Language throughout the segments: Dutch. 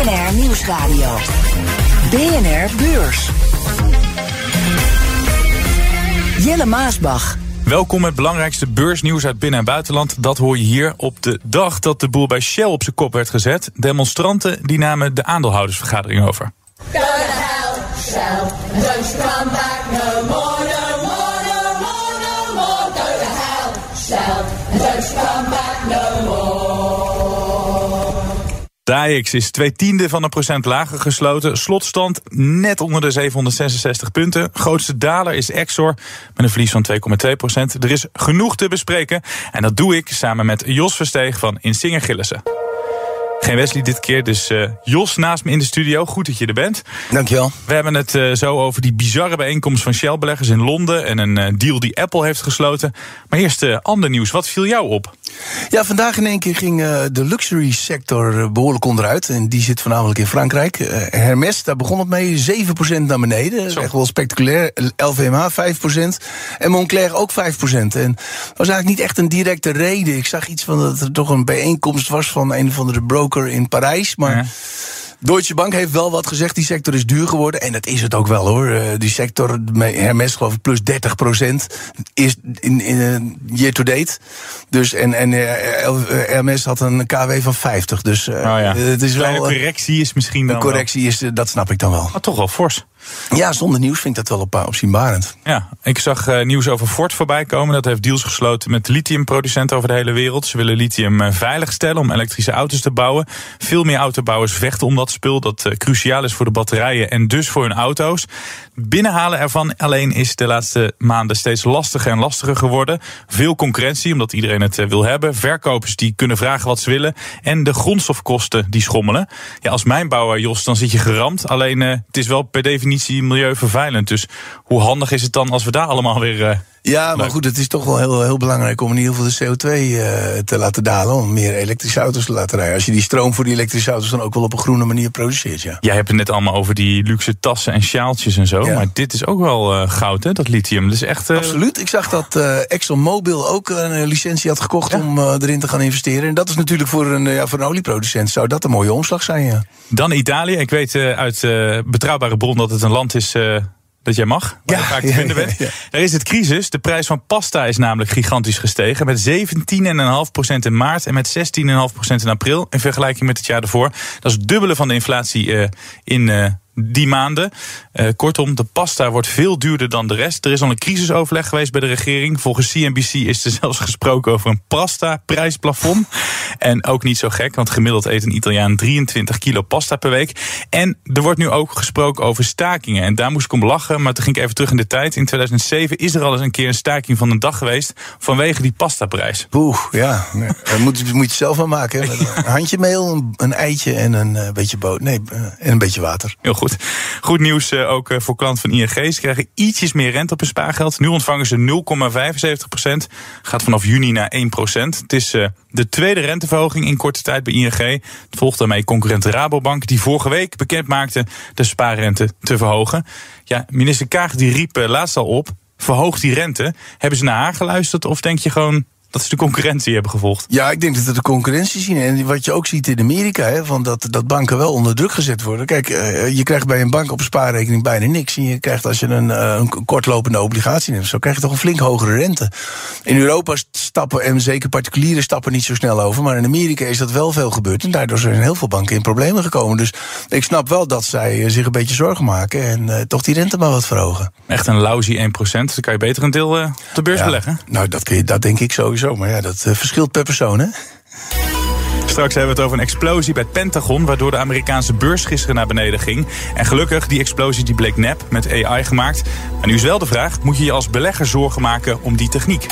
BNR Nieuwsradio. BNR Beurs. Jelle Maasbach. Welkom met belangrijkste beursnieuws uit binnen- en buitenland. Dat hoor je hier op de dag dat de boel bij Shell op zijn kop werd gezet. Demonstranten die namen de aandeelhoudersvergadering over. Go to hell, Shell, and don't you come back no more, no more, no more, no more. Go to hell, Shell, De AX is twee tiende van een procent lager gesloten. Slotstand net onder de 766 punten. Grootste daler is Exor met een verlies van 2,2 procent. Er is genoeg te bespreken en dat doe ik samen met Jos Versteeg van Insinger Gillissen. Geen Wesley dit keer, dus uh, Jos naast me in de studio. Goed dat je er bent. Dankjewel. We hebben het uh, zo over die bizarre bijeenkomst van Shell-beleggers in Londen... en een uh, deal die Apple heeft gesloten. Maar eerst ander nieuws. Wat viel jou op? Ja, vandaag in één keer ging de luxury sector behoorlijk onderuit. En die zit voornamelijk in Frankrijk. Hermes, daar begon het mee, 7% naar beneden. Zo. Echt wel spectaculair. LVMH 5%. En Moncler ook 5%. En dat was eigenlijk niet echt een directe reden. Ik zag iets van dat er toch een bijeenkomst was van een of andere broker in Parijs. Maar ja. Deutsche Bank heeft wel wat gezegd. Die sector is duur geworden. En dat is het ook wel hoor. Uh, die sector, Hermes geloof ik, plus 30 procent. Is in, in uh, year to date. Dus, en, en uh, Hermes had een KW van 50. Dus oh ja. het is wel. Een correctie is misschien dan. Een correctie is, dat snap ik dan wel. Maar toch wel fors. Ja, zonder nieuws vind ik dat wel op, opzienbarend. Ja, ik zag uh, nieuws over Ford voorbij komen. Dat heeft deals gesloten met lithiumproducenten over de hele wereld. Ze willen lithium uh, veilig stellen om elektrische auto's te bouwen. Veel meer autobouwers vechten om dat spul dat uh, cruciaal is voor de batterijen en dus voor hun auto's. Binnenhalen ervan alleen is de laatste maanden steeds lastiger en lastiger geworden. Veel concurrentie, omdat iedereen het wil hebben. Verkopers die kunnen vragen wat ze willen. En de grondstofkosten die schommelen. Ja, als mijnbouwer, Jos, dan zit je geramd. Alleen het is wel per definitie milieuvervuilend. Dus hoe handig is het dan als we daar allemaal weer. Ja, maar goed, het is toch wel heel, heel belangrijk om in ieder geval de CO2 uh, te laten dalen. Om meer elektrische auto's te laten rijden. Als je die stroom voor die elektrische auto's dan ook wel op een groene manier produceert. Ja. Jij hebt het net allemaal over die luxe tassen en sjaaltjes en zo. Ja. Maar dit is ook wel uh, goud, hè, dat lithium. Dat is echt, Absoluut. Ik zag dat ExxonMobil ook een licentie had gekocht ja. om erin te gaan investeren. En dat is natuurlijk voor een, ja, voor een olieproducent zou dat een mooie omslag zijn. Ja. Dan Italië. Ik weet uit betrouwbare bron dat het een land is dat jij mag, waar ja, je vaak te vinden bent. Ja, ja, Er is het crisis. De prijs van pasta is namelijk gigantisch gestegen. Met 17,5% in maart en met 16,5% in april. In vergelijking met het jaar ervoor. Dat is het dubbele van de inflatie uh, in uh, die maanden. Uh, kortom, de pasta wordt veel duurder dan de rest. Er is al een crisisoverleg geweest bij de regering. Volgens CNBC is er zelfs gesproken over een pasta-prijsplafond. en ook niet zo gek, want gemiddeld eet een Italiaan 23 kilo pasta per week. En er wordt nu ook gesproken over stakingen. En daar moest ik om lachen, maar toen ging ik even terug in de tijd. In 2007 is er al eens een keer een staking van een dag geweest vanwege die pastaprijs. Oeh, ja. Nee, dat moet, moet je zelf maar maken. Een handje meel, een, eitje en een uh, beetje boot. Nee, en een beetje water. Heel goed. Nieuws uh, ook voor klanten van ING. Ze krijgen ietsjes meer rente op hun spaargeld. Nu ontvangen ze 0,75% Gaat vanaf juni naar 1% Het is de tweede renteverhoging in korte tijd bij ING. Volgt daarmee concurrent Rabobank, die vorige week bekend maakte de spaarrente te verhogen. Ja, minister Kaag die riep laatst al op, verhoog die rente. Hebben ze naar haar geluisterd of denk je gewoon, dat ze de concurrentie hebben gevolgd. Ja, ik denk dat we de concurrentie zien. En wat je ook ziet in Amerika, hè, van dat, dat banken wel onder druk gezet worden. Kijk, uh, je krijgt bij een bank op een spaarrekening bijna niks. En je krijgt als je een, uh, een kortlopende obligatie neemt, zo krijg je toch een flink hogere rente. In Europa stappen, en zeker particuliere stappen niet zo snel over. Maar in Amerika is dat wel veel gebeurd. En daardoor zijn heel veel banken in problemen gekomen. Dus ik snap wel dat zij zich een beetje zorgen maken. En uh, toch die rente maar wat verhogen. Echt een lousy 1%. Dan kan je beter een deel op de beurs ja, beleggen. Nou, dat, kun je, dat denk ik sowieso. Maar ja, dat uh, verschilt per persoon, hè? Straks hebben we het over een explosie bij het Pentagon... waardoor de Amerikaanse beurs gisteren naar beneden ging. En gelukkig, die explosie die bleek nep, met AI gemaakt. Maar nu is wel de vraag, moet je je als belegger zorgen maken om die techniek?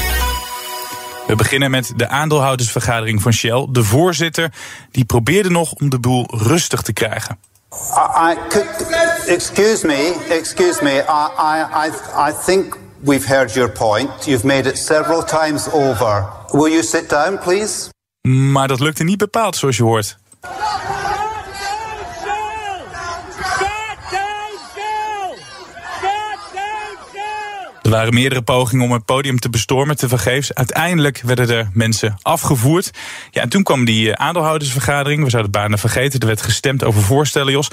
We beginnen met de aandeelhoudersvergadering van Shell. De voorzitter die probeerde nog om de boel rustig te krijgen. I, I could, excuse me, excuse me. I, I, I, I think we've heard your point. You've made it several times over. Will you sit down, please? Maar dat lukte niet bepaald, zoals je hoort. Er waren meerdere pogingen om het podium te bestormen, te vergeefs. Uiteindelijk werden er mensen afgevoerd. Ja, en toen kwam die eh, aandeelhoudersvergadering. We zouden het bijna vergeten. Er werd gestemd over voorstellen, Jos. 20%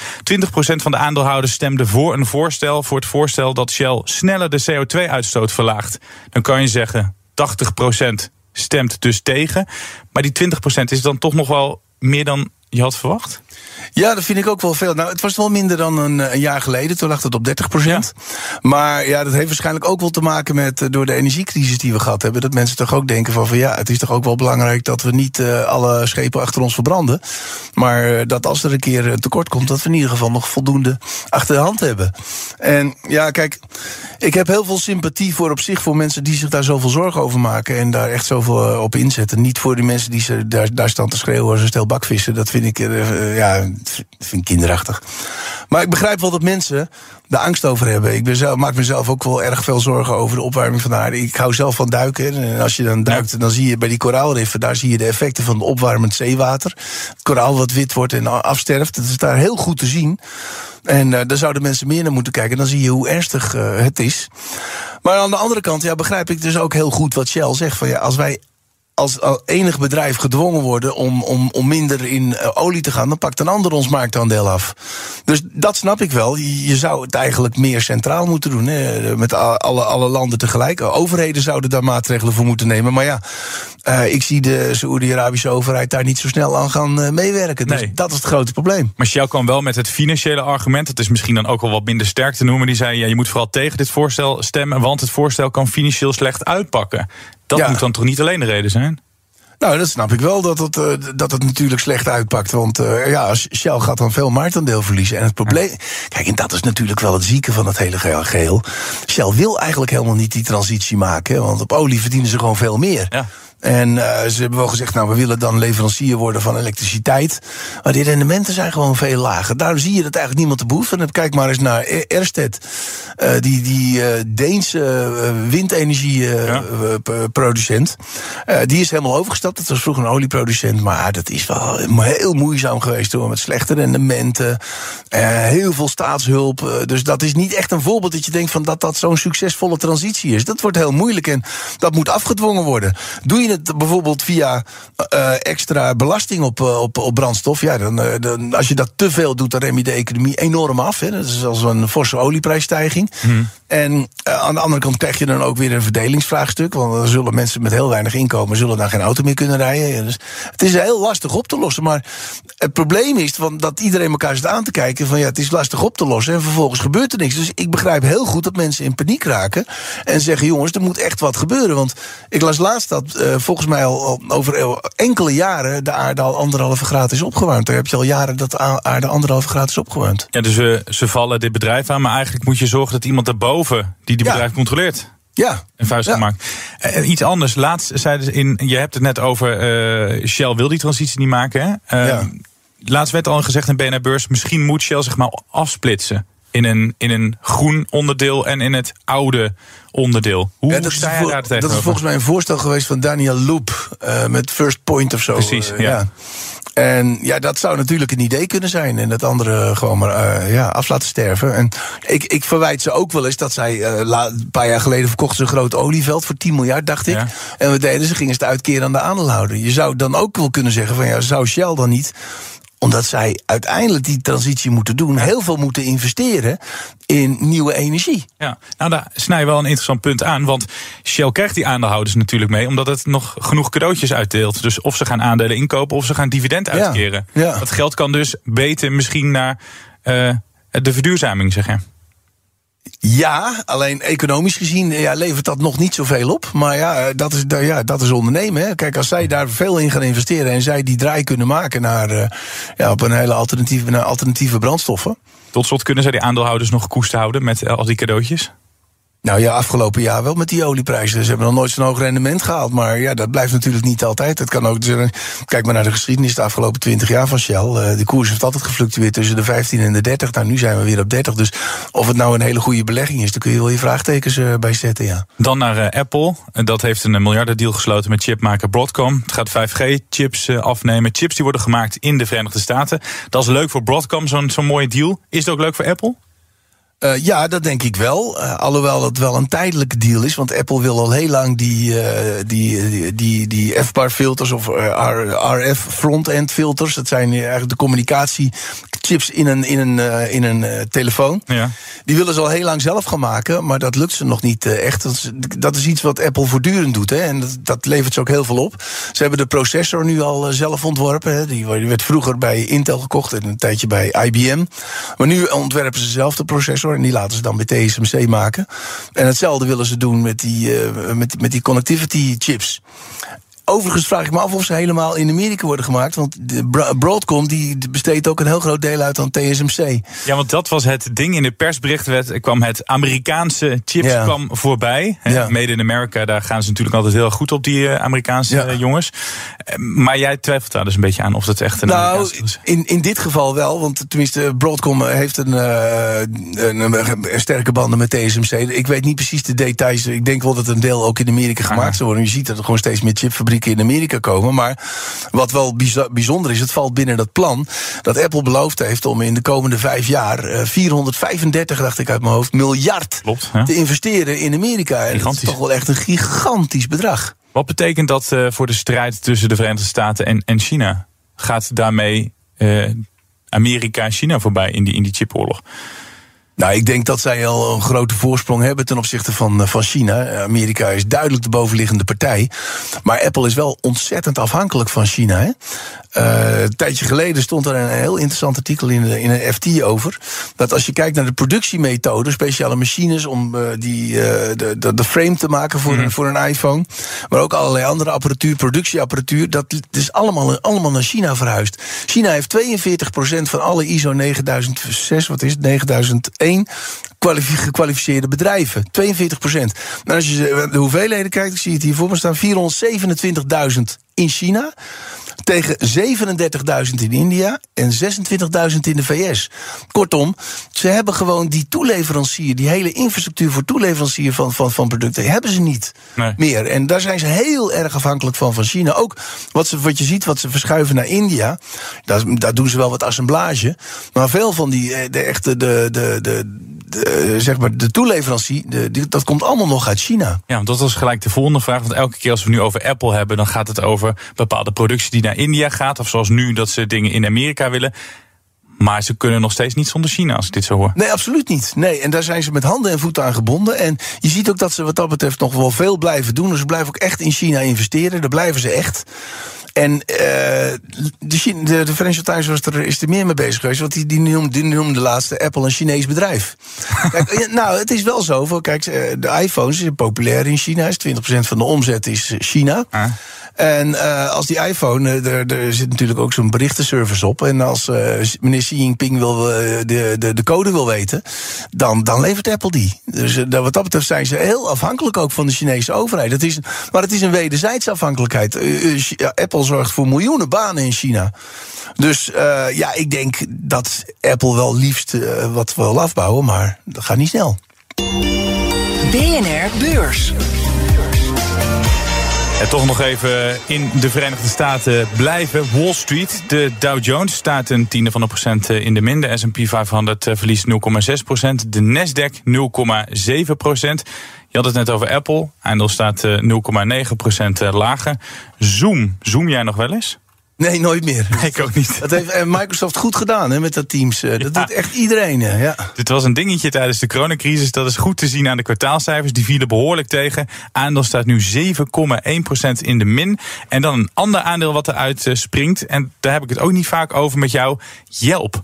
van de aandeelhouders stemde voor een voorstel. Voor het voorstel dat Shell sneller de CO2-uitstoot verlaagt. Dan kan je zeggen, 80% stemt dus tegen. Maar die 20% is dan toch nog wel meer dan je had verwacht? Ja, dat vind ik ook wel veel. Nou, het was wel minder dan een, een jaar geleden. Toen lag het op 30 procent. Maar ja, dat heeft waarschijnlijk ook wel te maken met uh, door de energiecrisis die we gehad hebben. Dat mensen toch ook denken van, van ja, het is toch ook wel belangrijk dat we niet uh, alle schepen achter ons verbranden. Maar dat als er een keer tekort komt, dat we in ieder geval nog voldoende achter de hand hebben. En ja, kijk, ik heb heel veel sympathie voor op zich voor mensen die zich daar zoveel zorgen over maken. En daar echt zoveel op inzetten. Niet voor die mensen die ze daar, daar staan te schreeuwen als een stel bakvissen. Dat vind ik, ja, vind ik kinderachtig. Maar ik begrijp wel dat mensen de angst over hebben. Ik ben zelf, maak mezelf ook wel erg veel zorgen over de opwarming van de aarde. Ik hou zelf van duiken. En als je dan duikt, dan zie je bij die koraalriffen... daar zie je de effecten van het opwarmend zeewater. Het koraal wat wit wordt en afsterft. Dat is daar heel goed te zien. En uh, daar zouden mensen meer naar moeten kijken. Dan zie je hoe ernstig uh, het is. Maar aan de andere kant ja, begrijp ik dus ook heel goed wat Shell zegt. Van, ja, als wij als enig bedrijf gedwongen worden om, om, om minder in uh, olie te gaan, dan pakt een ander ons marktaandeel af. Dus dat snap ik wel. Je, je zou het eigenlijk meer centraal moeten doen. Hè, met alle, alle landen tegelijk. Overheden zouden daar maatregelen voor moeten nemen. Maar ja, uh, ik zie de Saoedi-Arabische overheid daar niet zo snel aan gaan uh, meewerken. Dus nee. dat is het grote probleem. Maar Shell kwam wel met het financiële argument. Dat is misschien dan ook wel wat minder sterk te noemen. Die zei: ja, je moet vooral tegen dit voorstel stemmen, want het voorstel kan financieel slecht uitpakken. Dat ja. moet dan toch niet alleen de reden zijn? Nou, dat snap ik wel, dat het, uh, dat het natuurlijk slecht uitpakt. Want uh, ja, Shell gaat dan veel marktaandeel verliezen. En het probleem... Kijk, en dat is natuurlijk wel het zieke van het hele geheel. Shell wil eigenlijk helemaal niet die transitie maken. Want op olie verdienen ze gewoon veel meer. Ja. En uh, ze hebben wel gezegd, nou, we willen dan leverancier worden van elektriciteit. Maar die rendementen zijn gewoon veel lager. Daarom zie je dat eigenlijk niemand de behoefte heeft. Kijk maar eens naar Ersted. Uh, die die uh, Deense windenergieproducent. Ja. die is helemaal overgestapt. Dat was vroeger een olieproducent. Maar dat is wel heel moeizaam geweest hoor. Met slechte rendementen. heel veel staatshulp. dus dat is niet echt een voorbeeld dat je denkt van dat dat zo'n succesvolle transitie is. Dat wordt heel moeilijk en dat moet afgedwongen worden. Doe je het bijvoorbeeld via uh, extra belasting op, uh, op, op brandstof, ja, dan, uh, dan, als je dat te veel doet, dan rem je de economie enorm af. Hè. Dat is als een forse olieprijsstijging. Hmm. En aan de andere kant krijg je dan ook weer een verdelingsvraagstuk. Want dan zullen mensen met heel weinig inkomen zullen dan geen auto meer kunnen rijden. Dus het is heel lastig op te lossen. Maar het probleem is van dat iedereen elkaar zit aan te kijken van ja, het is lastig op te lossen. En vervolgens gebeurt er niks. Dus ik begrijp heel goed dat mensen in paniek raken. En zeggen, jongens, er moet echt wat gebeuren. Want ik las laatst dat uh, volgens mij al, over enkele jaren de aarde al anderhalve graad is opgewarmd. Daar heb je al jaren dat de aarde anderhalve graad is opgewarmd. Ja, dus uh, ze vallen dit bedrijf aan, maar eigenlijk moet je zorgen dat iemand daarboven die die bedrijf controleert. Ja. Een vuist ja. gemaakt. Uh, iets anders. Laatst zeiden ze in. Je hebt het net over. Uh, Shell wil die transitie niet maken. Hè? Uh, ja. Laatst werd al gezegd in BNR Beurs. Misschien moet Shell zich maar afsplitsen. In een, in een groen onderdeel en in het oude onderdeel. Hoe ja, dat sta je daar tegenover? Dat is volgens mij een voorstel geweest van Daniel Loop. Uh, met First Point of zo. Precies, ja. En ja, dat zou natuurlijk een idee kunnen zijn. En dat andere gewoon maar uh, ja, af laten sterven. En ik, ik verwijt ze ook wel eens dat zij. Uh, la, een paar jaar geleden verkochten ze een groot olieveld voor 10 miljard, dacht ik. Ja. En wat deden ze? Gingen ze het uitkeren aan de aandeelhouder. Je zou dan ook wel kunnen zeggen: van ja, zou Shell dan niet omdat zij uiteindelijk die transitie moeten doen, heel veel moeten investeren in nieuwe energie. Ja, nou daar snij je wel een interessant punt aan. Want Shell krijgt die aandeelhouders natuurlijk mee, omdat het nog genoeg cadeautjes uitdeelt. Dus of ze gaan aandelen inkopen of ze gaan dividend uitkeren. Ja, ja. Dat geld kan dus beter misschien naar uh, de verduurzaming, zeg je. Ja, alleen economisch gezien ja, levert dat nog niet zoveel op. Maar ja, dat is, ja, dat is ondernemen. Hè. Kijk, als zij daar veel in gaan investeren en zij die draai kunnen maken naar, uh, ja, op een hele alternatieve, naar alternatieve brandstoffen. Tot slot kunnen zij die aandeelhouders nog koest houden met al die cadeautjes? Nou ja, afgelopen jaar wel met die olieprijzen. Ze hebben nog nooit zo'n hoog rendement gehaald. Maar ja, dat blijft natuurlijk niet altijd. Het kan ook. dus, Kijk maar naar de geschiedenis de afgelopen 20 jaar van Shell. Eh, De koers heeft altijd gefluctueerd tussen de 15 en de 30. Nou, nu zijn we weer op 30. Dus of het nou een hele goede belegging is, daar kun je wel je vraagtekens eh, bij zetten. Ja. Dan naar eh, Apple. Dat heeft een miljardendeal gesloten met chipmaker Broadcom. Het gaat 5G-chips afnemen. Chips die worden gemaakt in de Verenigde Staten. Dat is leuk voor Broadcom, zo'n zo'n mooie deal. Is het ook leuk voor Apple? Uh, ja, dat denk ik wel. Uh, alhoewel het wel een tijdelijke deal is. Want Apple wil al heel lang die, uh, die, die, die, die F-bar filters of RF front-end filters. Dat zijn eigenlijk de communicatiechips in een, in een, in een telefoon. Ja. Die willen ze al heel lang zelf gaan maken. Maar dat lukt ze nog niet echt. Dat is, dat is iets wat Apple voortdurend doet. Hè, en dat, dat levert ze ook heel veel op. Ze hebben de processor nu al zelf ontworpen. Hè. Die werd vroeger bij Intel gekocht en een tijdje bij IBM. Maar nu ontwerpen ze zelf de processor. En die laten ze dan bij TSMC maken. En hetzelfde willen ze doen met die, uh, met, met die connectivity chips. Overigens vraag ik me af of ze helemaal in Amerika worden gemaakt. Want Broadcom die besteedt ook een heel groot deel uit aan TSMC. Ja, want dat was het ding. In de persbericht werd, kwam het Amerikaanse chips Ja. kwam voorbij. Ja. Made in America, daar gaan ze natuurlijk altijd heel goed op, die eh, Amerikaanse Ja. eh, jongens. Eh, Maar jij twijfelt daar dus een beetje aan of dat echt een Nou, Amerikaanse is. in, in dit geval wel. Want tenminste, Broadcom heeft een, een, een, een sterke banden met TSMC. Ik weet niet precies de details. Ik denk wel dat een deel ook in Amerika gemaakt zou worden. Je ziet dat er gewoon steeds meer chipfabrieken in Amerika komen. Maar wat wel bijzo- bijzonder is, het valt binnen dat plan... dat Apple beloofd heeft om in de komende vijf jaar... eh, 435, dacht ik uit mijn hoofd, miljard Klopt. Te investeren in Amerika. En dat is toch wel echt een gigantisch bedrag. Wat betekent dat eh, voor de strijd tussen de Verenigde Staten en, en China? Gaat daarmee eh, Amerika en China voorbij in die, in die chipoorlog? Nou, ik denk dat zij al een grote voorsprong hebben ten opzichte van, eh, van China. Amerika is duidelijk de bovenliggende partij. Maar Apple is wel ontzettend afhankelijk van China. Hè? Uh, een tijdje geleden stond er een heel interessant artikel in, de, in een FT over. Dat als je kijkt naar de productiemethode, speciale machines om uh, die, uh, de, de, de, frame te maken voor, mm. een, voor een iPhone. Maar ook allerlei andere apparatuur, productieapparatuur. Dat is allemaal, allemaal naar China verhuisd. China heeft 42% van alle ISO 9006, wat is het, 9001 gekwalificeerde bedrijven. 42 procent. Nou, als je de hoeveelheden kijkt, ik zie het hier voor me staan: 427.000 in China. Tegen 37.000 in India en 26.000 in de VS. Kortom, ze hebben gewoon die toeleverancier, die hele infrastructuur voor toeleverancier van, van, van producten, hebben ze niet nee. meer. En daar zijn ze heel erg afhankelijk van van China. Ook wat, ze, wat je ziet, wat ze verschuiven naar India, daar, daar doen ze wel wat assemblage. Maar veel van die, de echte, de, de, de, de, zeg maar, de toeleverancier, de, dat komt allemaal nog uit China. Ja, dat was gelijk de volgende vraag. Want elke keer als we nu over Apple hebben, dan gaat het over bepaalde productie die naar India gaat. Of zoals nu dat ze dingen in Amerika willen. Maar ze kunnen nog steeds niet zonder China, als ik dit zo hoor. Nee, absoluut niet. Nee, en daar zijn ze met handen en voeten aan gebonden. En je ziet ook dat ze wat dat betreft nog wel veel blijven doen. Dus ze blijven ook echt in China investeren. Daar blijven ze echt. En uh, de, de, de Financial Times was er, is er meer mee bezig geweest. Want die, die, noemde, die noemde laatste Apple een Chinees bedrijf. kijk, nou, het is wel zo. Voor, kijk, de iPhones zijn populair in China. 20% van de omzet is China. Ah. En uh, als die iPhone, er, er zit natuurlijk ook zo'n berichtenservice op. En als uh, meneer Xi Jinping wil, de, de, de code wil weten, dan, dan levert Apple die. Dus uh, wat dat betreft zijn ze heel afhankelijk ook van de Chinese overheid. Dat is, maar het is een wederzijdse afhankelijkheid. Apple zorgt voor miljoenen banen in China. Dus ja, ik denk dat Apple wel liefst wat wil afbouwen, maar dat gaat niet snel. BNR Beurs. En toch nog even in de Verenigde Staten blijven. Wall Street, de Dow Jones staat een tiende van een procent in de min. De S&P 500 verliest 0,6 procent. De Nasdaq 0,7 procent. Je had het net over Apple. Aandeel staat 0,9 procent lager. Zoom, zoom jij nog wel eens? Nee, nooit meer. Nee, ik ook niet. Dat heeft Microsoft goed gedaan hè, met dat Teams. Dat ja. doet echt iedereen. Ja. Dit was een dingetje tijdens de coronacrisis. Dat is goed te zien aan de kwartaalcijfers. Die vielen behoorlijk tegen. Aandeel staat nu 7,1% in de min. En dan een ander aandeel wat eruit springt. En daar heb ik het ook niet vaak over met jou. Yelp.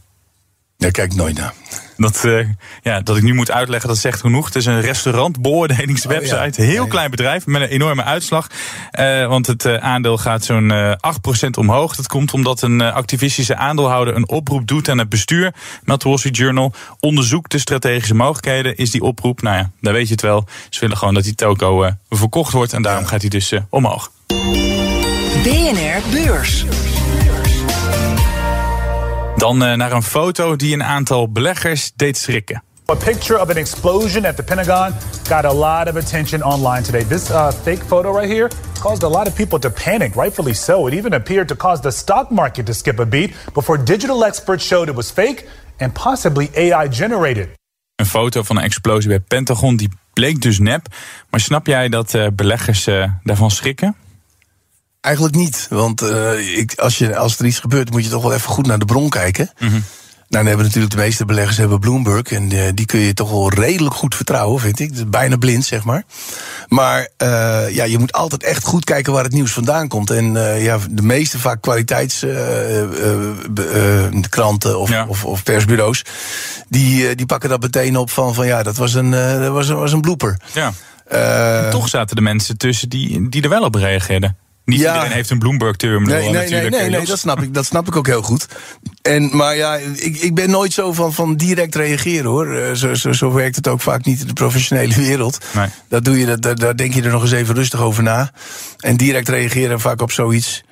Daar kijk ik nooit naar. Dat, eh, ja, dat ik nu moet uitleggen, dat zegt genoeg. Het is een restaurantbeoordelingswebsite. Oh, ja. Heel Ja, klein bedrijf met een enorme uitslag. Eh, want het eh, aandeel gaat zo'n eh 8% omhoog. Dat komt omdat een activistische aandeelhouder een oproep doet aan het bestuur. Meldt de Wall Street Journal. Onderzoek de strategische mogelijkheden. Is die oproep, nou ja, daar weet je het wel. Ze willen gewoon dat die toko eh, verkocht wordt. En daarom gaat hij dus omhoog. BNR Beurs. Dan eh, naar een foto die een aantal beleggers deed schrikken. A picture of an explosion at the Pentagon got a lot of attention online today. This uh, fake photo right here caused a lot of people to panic, rightfully so. It even appeared to cause the stock market to skip a beat before digital experts showed it was fake and possibly AI generated. Een foto van een explosie bij het Pentagon, die bleek dus nep. Maar snap jij dat eh, beleggers eh, daarvan schrikken? Eigenlijk niet. Want eh, ik, als, je, als er iets gebeurt, moet je toch wel even goed naar de bron kijken. Nou, dan hebben natuurlijk de meeste beleggers hebben Bloomberg. En eh, die kun je toch wel redelijk goed vertrouwen, vind ik. Is bijna blind, zeg maar. Maar eh, ja, je moet altijd echt goed kijken waar het nieuws vandaan komt. En ja, de meeste vaak kwaliteitskranten of, Ja. of, of persbureaus... Die, die pakken dat meteen op van, van ja, dat was een, dat was, een- was een blooper. Ja. Toch zaten er mensen tussen die, die er wel op reageerden. Niet Ja. iedereen heeft een Bloomberg-terminal Nee, nee, nee, nee, dat, snap ik, dat snap ik ook heel goed. En, maar ja, ik, ik ben nooit zo van, van direct reageren hoor. Eh, Zo, zo, zo werkt het ook vaak niet in de professionele wereld. Nee. Dat doe je, dat, daar, daar denk je er nog eens even rustig over na. En direct reageren vaak op zoiets.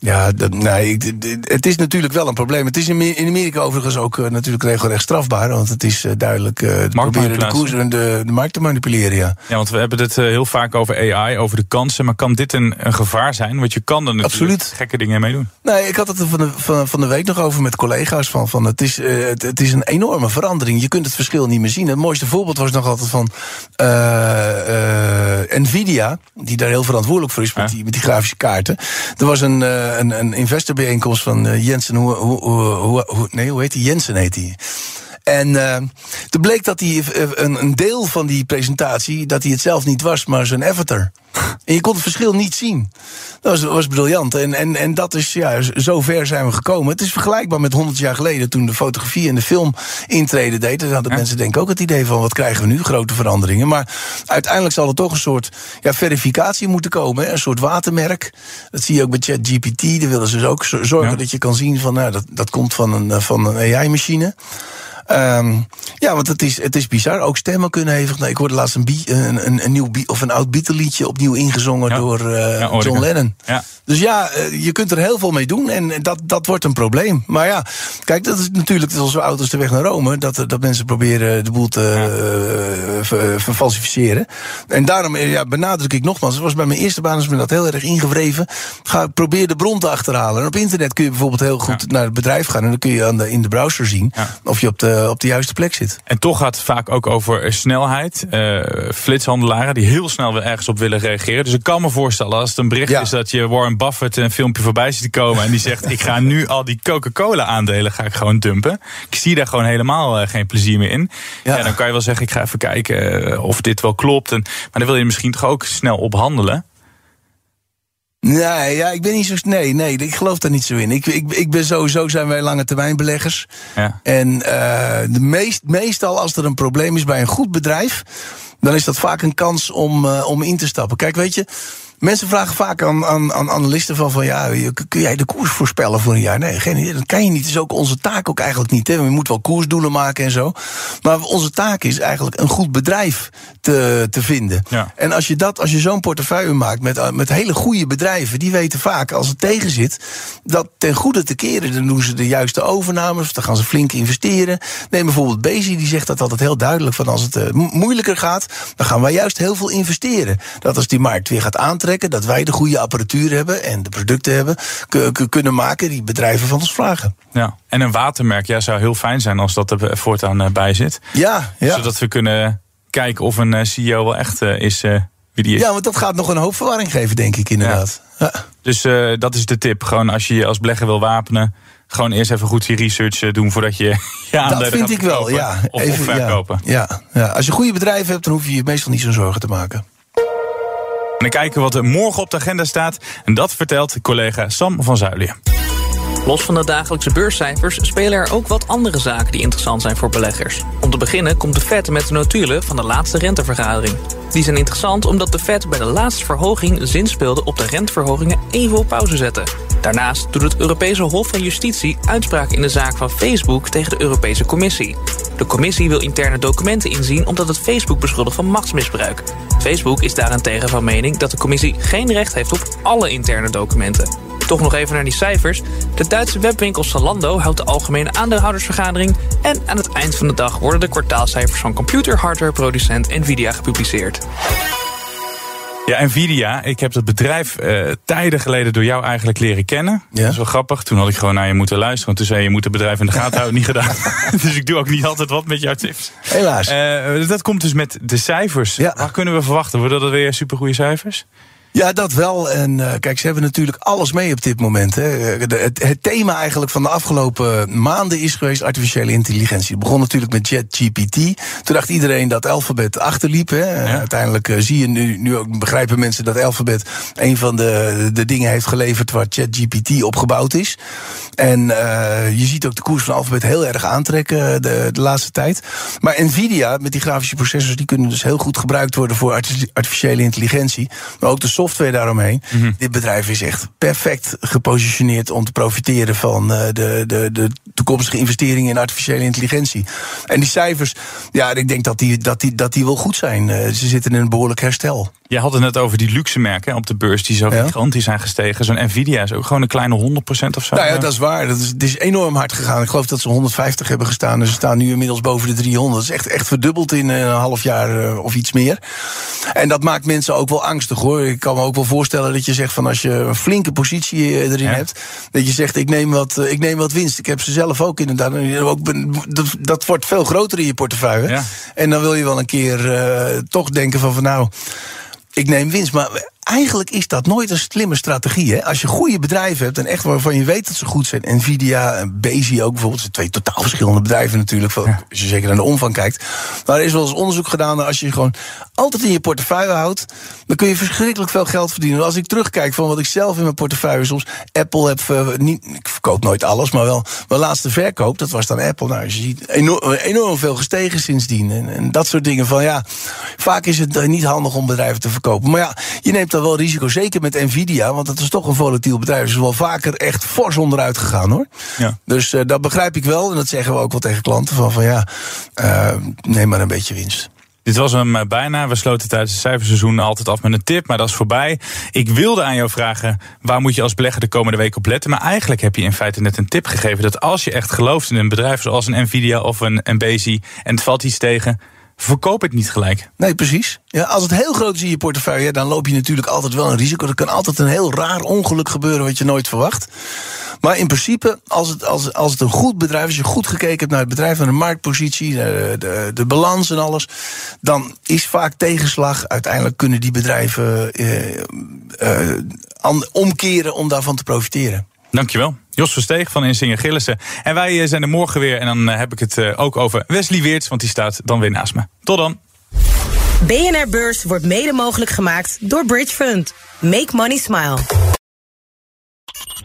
Ja, dat, nee, het is natuurlijk wel een probleem. Het is in, Me- in Amerika overigens ook eh, natuurlijk regelrecht strafbaar. Want het is eh, duidelijk het proberen de koers en de, de markt te manipuleren. Ja. Ja, want we hebben het heel vaak over AI, over de kansen. Maar kan dit een, een gevaar zijn? Want je kan er natuurlijk Absoluut. gekke dingen mee doen. Nee, ik had het er van de, van, van de week nog over met collega's. Van, van het, is, het, het is een enorme verandering. Je kunt het verschil niet meer zien. Het mooiste voorbeeld was nog altijd van Nvidia, die daar heel verantwoordelijk voor is met, Ja. die, met die grafische kaarten. Er was een, een, een investorbijeenkomst van eh, Jensen. Hoe, hoe, hoe, hoe, nee, hoe heet die? Jensen heet die. En eh, toen bleek dat hij eh, een, een deel van die presentatie, dat hij het zelf niet was, maar zijn avatar. En je kon het verschil niet zien. Dat was, was briljant. En, en, en dat is, ja, zo ver zijn we gekomen. Het is vergelijkbaar met 100 jaar geleden toen de fotografie en de film intreden deden. Dan hadden mensen denk ik ook het idee van wat krijgen we nu, grote veranderingen. Maar uiteindelijk zal er toch een soort ja, verificatie moeten komen. hè, Een soort watermerk. Dat zie je ook bij ChatGPT. Daar willen ze dus ook zo- zorgen Ja. dat je kan zien van nou, dat, dat komt van een, eh, van een AI-machine. Ehm, ja, want het is, het is bizar. Ook stemmen kunnen hevig. Nou, ik hoorde laatst een, Bie- een, een, een nieuw Bie- of een oud Beatle-liedje opnieuw ingezongen Ja. door eh, Ja, John. Lennon. Ja. Dus ja, eh, je kunt er heel veel mee doen en dat, dat wordt een probleem. Maar ja, kijk, dat is natuurlijk zoals we auto's de weg naar Rome. Dat, dat mensen proberen de boel te eh, ver- verfalsificeren. En daarom eh, ja, benadruk ik nogmaals, het was bij mijn eerste baan is me dat heel erg ingewreven. Ga, probeer de bron te achterhalen. En op internet kun je bijvoorbeeld heel goed naar het bedrijf gaan. En dan kun je aan de, in de browser zien of je op de, op de juiste plek zit. En toch gaat het vaak ook over eh, snelheid. Eh, flitshandelaren die heel snel ergens op willen reageren. Dus ik kan me voorstellen als het een bericht Ja. is dat je Warren Buffett een filmpje voorbij ziet komen. En die zegt ik ga nu al die Coca-Cola aandelen ga ik gewoon dumpen. Ik zie daar gewoon helemaal eh, geen plezier meer in. Ja. Ja. dan kan je wel zeggen ik ga even kijken eh, of dit wel klopt. En, maar dan wil je misschien toch ook snel op handelen. Nee, ja, ik ben niet zo. Nee, nee, ik geloof daar niet zo in. Ik, ik, ik ben sowieso zijn wij lange termijn beleggers. Ja. En eh, de meest, meestal als er een probleem is bij een goed bedrijf, dan is dat vaak een kans om, eh, om in te stappen. Kijk, weet je. Mensen vragen vaak aan, aan, aan analisten van, van ja, kun jij de koers voorspellen voor een jaar? Nee, geen idee. Dat kan je niet. Dat is ook onze taak ook eigenlijk niet. Hè. We moeten wel koersdoelen maken en zo. Maar onze taak is eigenlijk een goed bedrijf te, te vinden. Ja. En als je, dat, als je zo'n portefeuille maakt met, eh, met hele goede bedrijven, die weten vaak als het tegen zit, dat ten goede te keren. Dan doen ze de juiste overnames, dan gaan ze flink investeren. Neem bijvoorbeeld Bezi, die zegt dat altijd heel duidelijk: van als het eh, mo- moeilijker gaat, dan gaan wij juist heel veel investeren. Dat als die markt weer gaat aantrekken, dat wij de goede apparatuur hebben en de producten hebben, kunnen maken die bedrijven van ons vragen. Ja. En een watermerk ja, zou heel fijn zijn als dat er voortaan eh, bij zit. Ja, ja. Zodat we kunnen kijken of een eh, CEO wel echt eh, is wie die is. Ja, want dat gaat nog een hoop verwarring geven, denk ik inderdaad. Ja. Dus dat is de tip. Gewoon als je je als belegger wil wapenen, gewoon eerst even goed je research doen voordat je je aandelen Dat vind ik wel, ja. Of, Even- of verkopen. Ja, ja, ja. Als je goede bedrijven hebt, dan hoef je je meestal niet zo'n zorgen te maken. En kijken wat er morgen op de agenda staat. En dat vertelt collega Sam van Zuilen. Los van de dagelijkse beurscijfers spelen er ook wat andere zaken die interessant zijn voor beleggers. Om te beginnen komt de Fed met de notulen van de laatste rentevergadering. Die zijn interessant omdat de Fed bij de laatste verhoging zin speelde op de renteverhogingen even op pauze zetten. Daarnaast doet het Europese Hof van Justitie uitspraak in de zaak van Facebook tegen de Europese Commissie. De commissie wil interne documenten inzien omdat het Facebook beschuldigt van machtsmisbruik. Facebook is daarentegen van mening dat de commissie geen recht heeft op alle interne documenten. Toch nog even naar die cijfers. De Duitse webwinkel Zalando houdt de algemene aandeelhoudersvergadering... en aan het eind van de dag worden de kwartaalcijfers van computerhardwareproducent Nvidia gepubliceerd. Ja, Nvidia, ik heb dat bedrijf uh, tijden geleden door jou eigenlijk leren kennen. Ja? Dat is wel grappig. Toen had ik gewoon naar je moeten luisteren. Want toen zei je, je moet het bedrijf in de gaten houden. niet gedaan. dus ik doe ook niet altijd wat met jouw tips. Helaas. Uh, dat komt dus met de cijfers. Ja. Waar kunnen we verwachten? Worden dat weer supergoeie cijfers? Ja, dat wel. En uh, kijk, ze hebben natuurlijk alles mee op dit moment. Hè. het, het, thema eigenlijk van de afgelopen maanden is geweest artificiële intelligentie. Het begon natuurlijk met ChatGPT. Toen dacht iedereen dat Alphabet achterliep. Hè. Ja. Uiteindelijk uh, zie je nu, nu ook, begrijpen mensen dat Alphabet een van de, de dingen heeft geleverd waar ChatGPT op gebouwd is. En uh, je ziet ook de koers van Alphabet heel erg aantrekken de, de laatste tijd. Maar Nvidia, met die grafische processors, die kunnen dus heel goed gebruikt worden voor artificiële intelligentie. Maar ook de software daaromheen. Mm -hmm. Dit bedrijf is echt perfect gepositioneerd om te profiteren van uh, de, de, de toekomstige investeringen in artificiële intelligentie. En die cijfers, ja, ik denk dat die, dat die, dat die wel goed zijn. Uh, ze zitten in een behoorlijk herstel. Je had het net over die luxe merken op de beurs die zo gigantisch zijn gestegen. Zo'n Nvidia is ook gewoon een kleine 100% of zo. Nou ja, dat is waar. Dat is, het is enorm hard gegaan. Ik geloof dat ze 150 hebben gestaan. Dus ze staan nu inmiddels boven de 300. Dat is echt, echt verdubbeld in een half jaar of iets meer. En dat maakt mensen ook wel angstig hoor. Ik kan me ook wel voorstellen dat je zegt van als je een flinke positie erin ja. hebt, dat je zegt ik neem, wat, ik neem wat winst. Ik heb ze zelf ook inderdaad. Ook, dat, dat wordt veel groter in je portefeuille. Ja. En dan wil je wel een keer uh, toch denken van, van nou, ik neem winst. Maar eigenlijk is dat nooit een slimme strategie. Hè? Als je goede bedrijven hebt en echt waarvan je weet dat ze goed zijn. Nvidia en Bezi ook bijvoorbeeld. zijn twee totaal verschillende bedrijven natuurlijk. Ja. Als je zeker naar de omvang kijkt. Maar er is wel eens onderzoek gedaan. Als je gewoon altijd in je portefeuille houdt. dan kun je verschrikkelijk veel geld verdienen. Als ik terugkijk van wat ik zelf in mijn portefeuille soms. Apple heb. Uh, niet, ik verkoop nooit alles. maar wel mijn laatste verkoop. dat was dan Apple. Nou, je ziet enorm, enorm veel gestegen sindsdien. En, en dat soort dingen van ja. Vaak is het niet handig om bedrijven te verkopen. Maar ja, je neemt wel risico, zeker met Nvidia, want het is toch een volatiel bedrijf. Het is wel vaker echt fors onderuit gegaan hoor. Ja. Dus uh, dat begrijp ik wel en dat zeggen we ook wel tegen klanten: van, van ja, uh, neem maar een beetje winst. Dit was hem bijna. We sloten tijdens het cijferseizoen altijd af met een tip, maar dat is voorbij. Ik wilde aan jou vragen, waar moet je als belegger de komende week op letten? Maar eigenlijk heb je in feite net een tip gegeven dat als je echt gelooft in een bedrijf zoals een Nvidia of een, een Bezi en het valt iets tegen, verkoop het niet gelijk. Nee, precies. Ja, als het heel groot is in je portefeuille, dan loop je natuurlijk altijd wel een risico. Er kan altijd een heel raar ongeluk gebeuren wat je nooit verwacht. Maar in principe, als het, als, als het een goed bedrijf is, je goed gekeken hebt naar het bedrijf, naar de marktpositie, de, de, de balans en alles, dan is vaak tegenslag. Uiteindelijk kunnen die bedrijven eh, eh, omkeren om daarvan te profiteren. Dankjewel. Jos Versteeg van Insinger Gillissen. En wij zijn er morgen weer. En dan heb ik het ook over Wesley Weerts, want die staat dan weer naast me. Tot dan. BNR Beurs wordt mede mogelijk gemaakt door Bridge Fund. Make money smile.